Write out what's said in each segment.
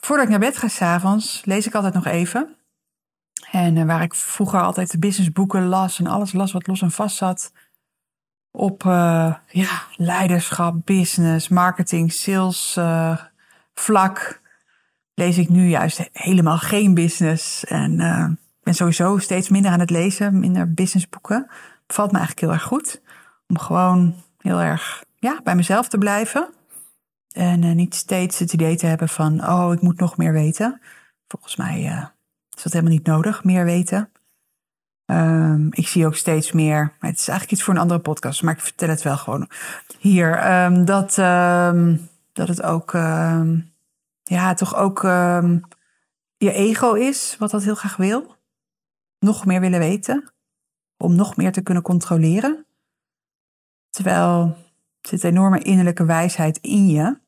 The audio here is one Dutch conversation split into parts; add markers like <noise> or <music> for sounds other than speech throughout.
voordat ik naar bed ga s'avonds, lees ik altijd nog even. En uh, waar ik vroeger altijd businessboeken las en alles las wat los en vast zat. Op uh, ja, leiderschap, business, marketing, sales uh, vlak. Lees ik nu juist helemaal geen business. En ben sowieso steeds minder aan het lezen, minder businessboeken. Bevalt me eigenlijk heel erg goed. Om gewoon heel erg ja, bij mezelf te blijven. En uh, niet steeds het idee te hebben van, oh, ik moet nog meer weten. Volgens mij uh, is dat helemaal niet nodig, meer weten. Um, ik zie ook steeds meer, het is eigenlijk iets voor een andere podcast, maar ik vertel het wel gewoon hier. Um, dat, um, dat het ook, ja, toch ook je ego is, wat dat heel graag wil. Nog meer willen weten, om nog meer te kunnen controleren. Terwijl er zit enorme innerlijke wijsheid in je.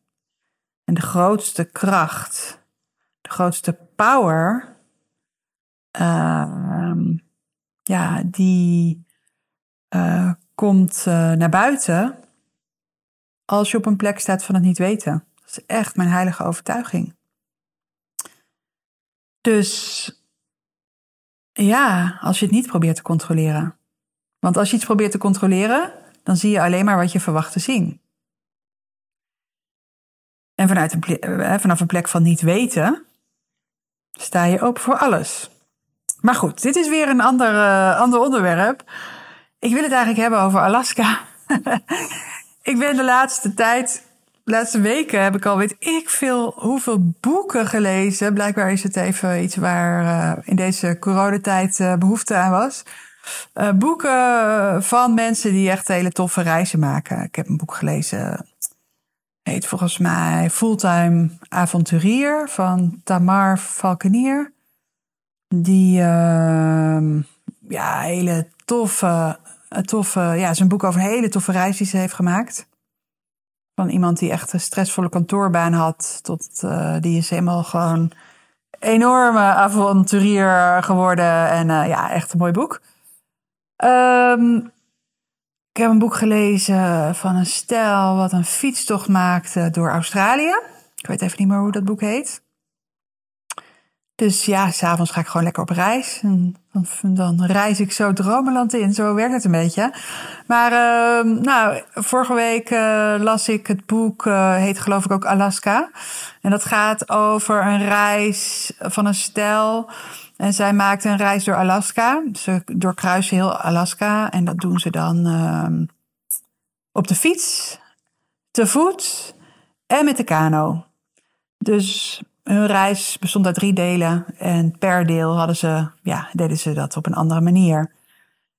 En de grootste kracht, de grootste power, uh, ja, die uh, komt uh, naar buiten als je op een plek staat van het niet weten. Dat is echt mijn heilige overtuiging. Dus ja, als je het niet probeert te controleren. Want als je iets probeert te controleren, dan zie je alleen maar wat je verwacht te zien. En vanuit een eh, vanaf een plek van niet weten, sta je open voor alles. Maar goed, dit is weer een ander, uh, ander onderwerp. Ik wil het eigenlijk hebben over Alaska. <laughs> ik ben de laatste tijd, de laatste weken heb ik al weet ik veel hoeveel boeken gelezen. Blijkbaar is het even iets waar uh, in deze coronatijd behoefte aan was. Uh, boeken van mensen die echt hele toffe reizen maken. Ik heb een boek gelezen, heet volgens mij Fulltime Avonturier van Tamar Valkenier. Die uh, ja, hele toffe, toffe, ja, zijn boek over een hele toffe reis die ze heeft gemaakt. Van iemand die echt een stressvolle kantoorbaan had, tot die is helemaal gewoon enorme avonturier geworden. En ja, echt een mooi boek. Um, ik heb een boek gelezen van een stel wat een fietstocht maakte door Australië. Ik weet even niet meer hoe dat boek heet. Dus ja, s'avonds ga ik gewoon lekker op reis. En dan, dan reis ik zo dromenland in. Zo werkt het een beetje. Maar uh, nou, vorige week uh, las ik het boek, uh, heet geloof ik ook Alaska. En dat gaat over een reis van een stel en zij maakte een reis door Alaska. Ze doorkruisen heel Alaska. En dat doen ze dan uh, op de fiets, te voet en met de kano. Dus hun reis bestond uit drie delen. En per deel hadden ze, ja, deden ze dat op een andere manier.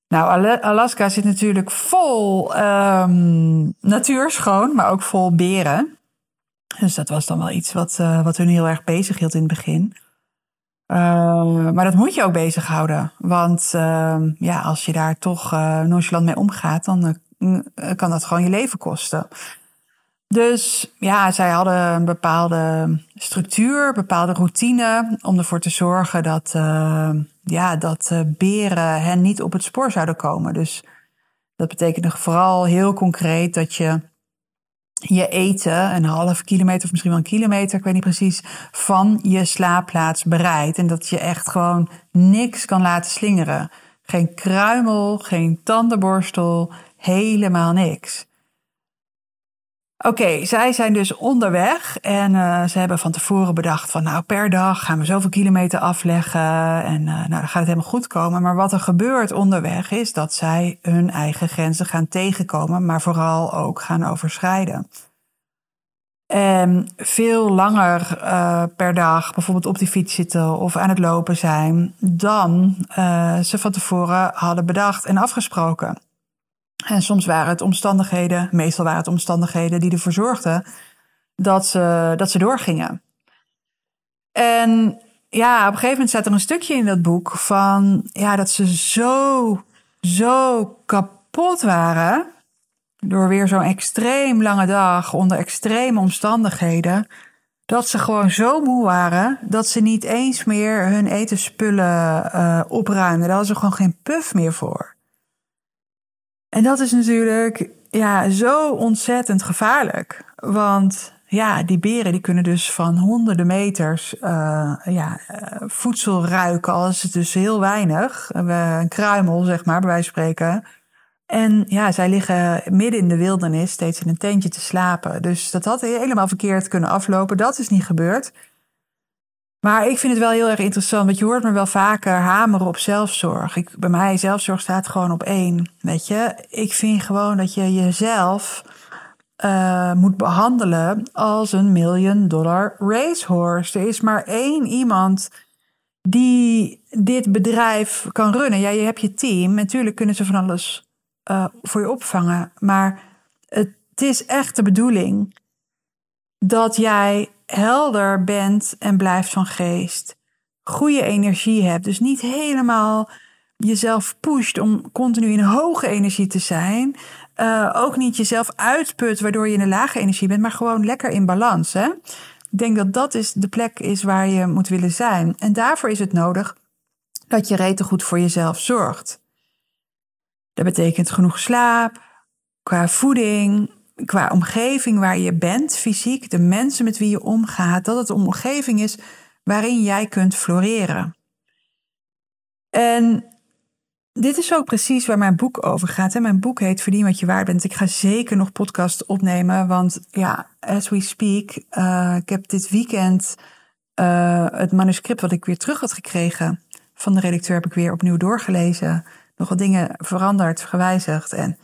Nou, Alaska zit natuurlijk vol um, natuur schoon, maar ook vol beren. Dus dat was dan wel iets wat, uh, wat hun heel erg bezig hield in het begin. Uh, maar dat moet je ook bezighouden. Want uh, ja, als je daar toch uh, nonchalant mee omgaat, dan uh, kan dat gewoon je leven kosten. Dus ja, zij hadden een bepaalde structuur, bepaalde routine om ervoor te zorgen dat, ja, dat beren hen niet op het spoor zouden komen. Dus dat betekende vooral heel concreet dat je je eten een half kilometer of misschien wel een kilometer, ik weet niet precies, van je slaapplaats bereidt. En dat je echt gewoon niks kan laten slingeren. Geen kruimel, geen tandenborstel, helemaal niks. Oké, zij zijn dus onderweg en uh, ze hebben van tevoren bedacht van nou per dag gaan we zoveel kilometer afleggen en uh, nou dan gaat het helemaal goed komen. Maar wat er gebeurt onderweg is dat zij hun eigen grenzen gaan tegenkomen, maar vooral ook gaan overschrijden. En veel langer uh, per dag bijvoorbeeld op die fiets zitten of aan het lopen zijn dan ze van tevoren hadden bedacht en afgesproken. En soms waren het omstandigheden, meestal waren het omstandigheden die ervoor zorgden dat ze, dat ze doorgingen. En ja, op een gegeven moment staat er een stukje in dat boek van ja, dat ze zo, zo kapot waren. Door weer zo'n extreem lange dag onder extreme omstandigheden. Dat ze gewoon zo moe waren dat ze niet eens meer hun etenspullen uh, opruimden. Daar hadden ze gewoon geen puff meer voor. En dat is natuurlijk ja, zo ontzettend gevaarlijk. Want ja, die beren die kunnen dus van honderden meters uh, ja, uh, voedsel ruiken, al is het dus heel weinig. een kruimel, zeg maar, bij wijze van spreken. En ja, zij liggen midden in de wildernis, steeds in een tentje te slapen. Dus dat had helemaal verkeerd kunnen aflopen. Dat is niet gebeurd. Maar ik vind het wel heel erg interessant, want je hoort me wel vaker hameren op zelfzorg. Ik, bij mij zelfzorg staat gewoon op één, weet je. Ik vind gewoon dat je jezelf uh, moet behandelen als een million dollar racehorse. Er is maar één iemand die dit bedrijf kan runnen. Ja, je hebt je team. Natuurlijk kunnen ze van alles uh, voor je opvangen. Maar het is echt de bedoeling dat jij helder bent en blijft van geest. Goede energie hebt. Dus niet helemaal jezelf pusht om continu in hoge energie te zijn. Uh, ook niet jezelf uitput waardoor je in een lage energie bent, maar gewoon lekker in balans. Hè? Ik denk dat dat is de plek is waar je moet willen zijn. En daarvoor is het nodig dat je rete goed voor jezelf zorgt. Dat betekent genoeg slaap, qua voeding, qua omgeving waar je bent, fysiek, de mensen met wie je omgaat, dat het een omgeving is waarin jij kunt floreren. En dit is ook precies waar mijn boek over gaat. Mijn boek heet Verdien wat je waard bent. Ik ga zeker nog podcast opnemen, want ja, as we speak, uh, ik heb dit weekend uh, het manuscript wat ik weer terug had gekregen van de redacteur heb ik weer opnieuw doorgelezen. Nog wat dingen veranderd, gewijzigd en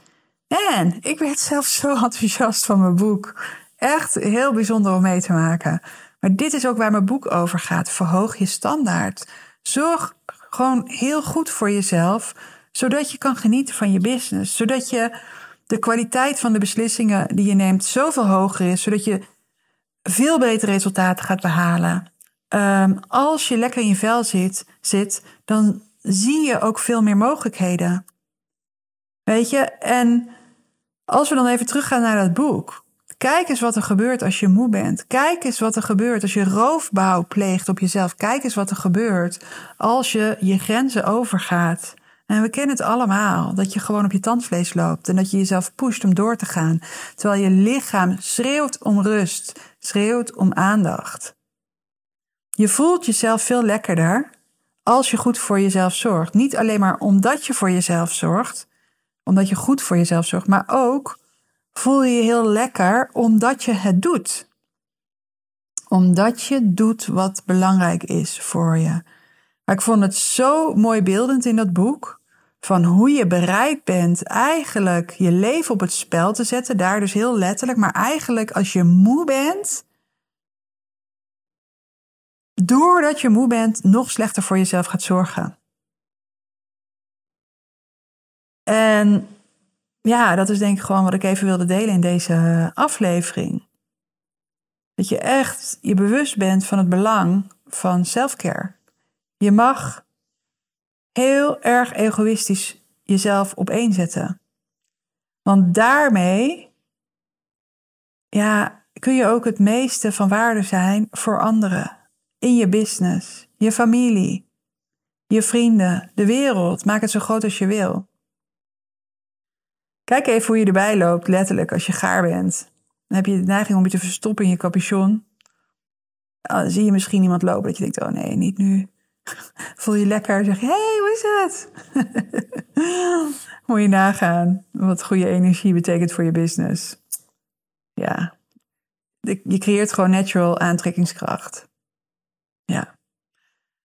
en ik werd zelf zo <laughs> enthousiast van mijn boek. Echt heel bijzonder om mee te maken. Maar dit is ook waar mijn boek over gaat. Verhoog je standaard. Zorg gewoon heel goed voor jezelf, zodat je kan genieten van je business. Zodat je de kwaliteit van de beslissingen die je neemt zoveel hoger is, zodat je veel betere resultaten gaat behalen. Um, als je lekker in je vel zit, zit, dan zie je ook veel meer mogelijkheden. Weet je, en als we dan even teruggaan naar dat boek. Kijk eens wat er gebeurt als je moe bent. Kijk eens wat er gebeurt als je roofbouw pleegt op jezelf. Kijk eens wat er gebeurt als je je grenzen overgaat. En we kennen het allemaal, dat je gewoon op je tandvlees loopt en dat je jezelf pusht om door te gaan, terwijl je lichaam schreeuwt om rust, schreeuwt om aandacht. Je voelt jezelf veel lekkerder als je goed voor jezelf zorgt. Niet alleen maar omdat je voor jezelf zorgt, omdat je goed voor jezelf zorgt, maar ook voel je je heel lekker omdat je het doet. Omdat je doet wat belangrijk is voor je. Ik vond het zo mooi beeldend in dat boek. Van hoe je bereid bent eigenlijk je leven op het spel te zetten. Daar dus heel letterlijk. Maar eigenlijk als je moe bent. Doordat je moe bent, nog slechter voor jezelf gaat zorgen. En ja, dat is denk ik gewoon wat ik even wilde delen in deze aflevering. Dat je echt je bewust bent van het belang van selfcare. Je mag heel erg egoïstisch jezelf opeenzetten. Want daarmee ja, kun je ook het meeste van waarde zijn voor anderen. In je business, je familie, je vrienden, de wereld. Maak het zo groot als je wil. Kijk even hoe je erbij loopt, letterlijk, als je gaar bent. Dan heb je de neiging om je te verstoppen in je capuchon. Dan zie je misschien iemand lopen dat je denkt, oh nee, niet nu. <laughs> Voel je lekker, zeg je, hey, hoe is het? <laughs> Moet je nagaan wat goede energie betekent voor je business. Ja, je creëert gewoon natural aantrekkingskracht. Ja.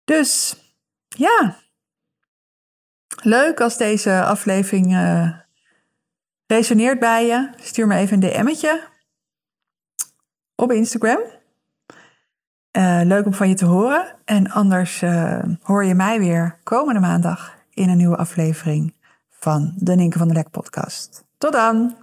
Dus, ja. Leuk als deze aflevering uh, resoneert bij je, stuur me even een DM'tje op Instagram. Uh, leuk om van je te horen. En anders uh, hoor je mij weer komende maandag in een nieuwe aflevering van de Ninken van de Lek podcast. Tot dan!